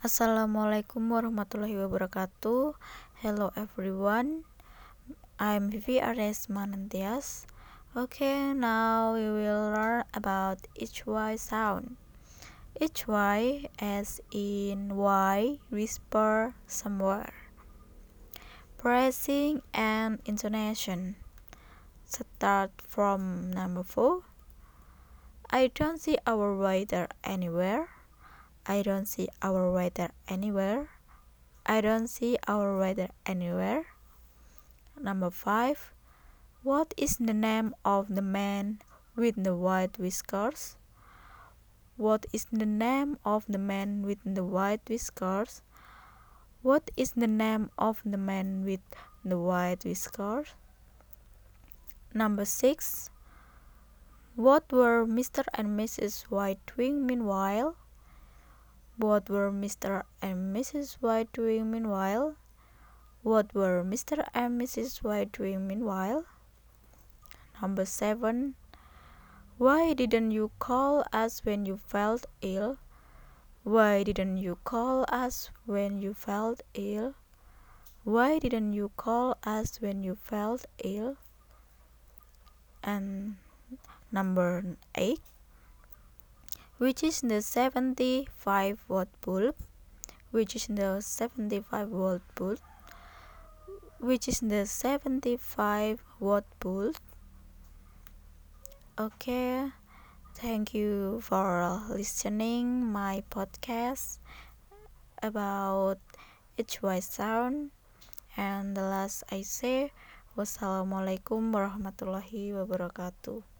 Assalamualaikum warahmatullahi wabarakatuh. Hello everyone. I'm Vivi Ares Manantias. Okay, now we will learn about each Y sound. Each Y as in Y whisper somewhere. Pressing and intonation. Start from number 4. I don't see our way there anywhere. I don't see our weather anywhere. I don't see our weather anywhere. Number five. What is the name of the man with the white whiskers? What is the name of the man with the white whiskers? What is the name of the man with the white whiskers? Number six. What were Mr. and Mrs. White doing meanwhile? What were Mr. and Mrs. White doing meanwhile? What were Mr. and Mrs. White doing meanwhile? Number seven. Why didn't you call us when you felt ill? Why didn't you call us when you felt ill? Why didn't you call us when you felt ill? And number eight which is the 75 watt bulb which is the 75 watt bulb which is the 75 watt bulb okay thank you for listening my podcast about HY sound. And the last I say wassalamualaikum warahmatullahi wabarakatuh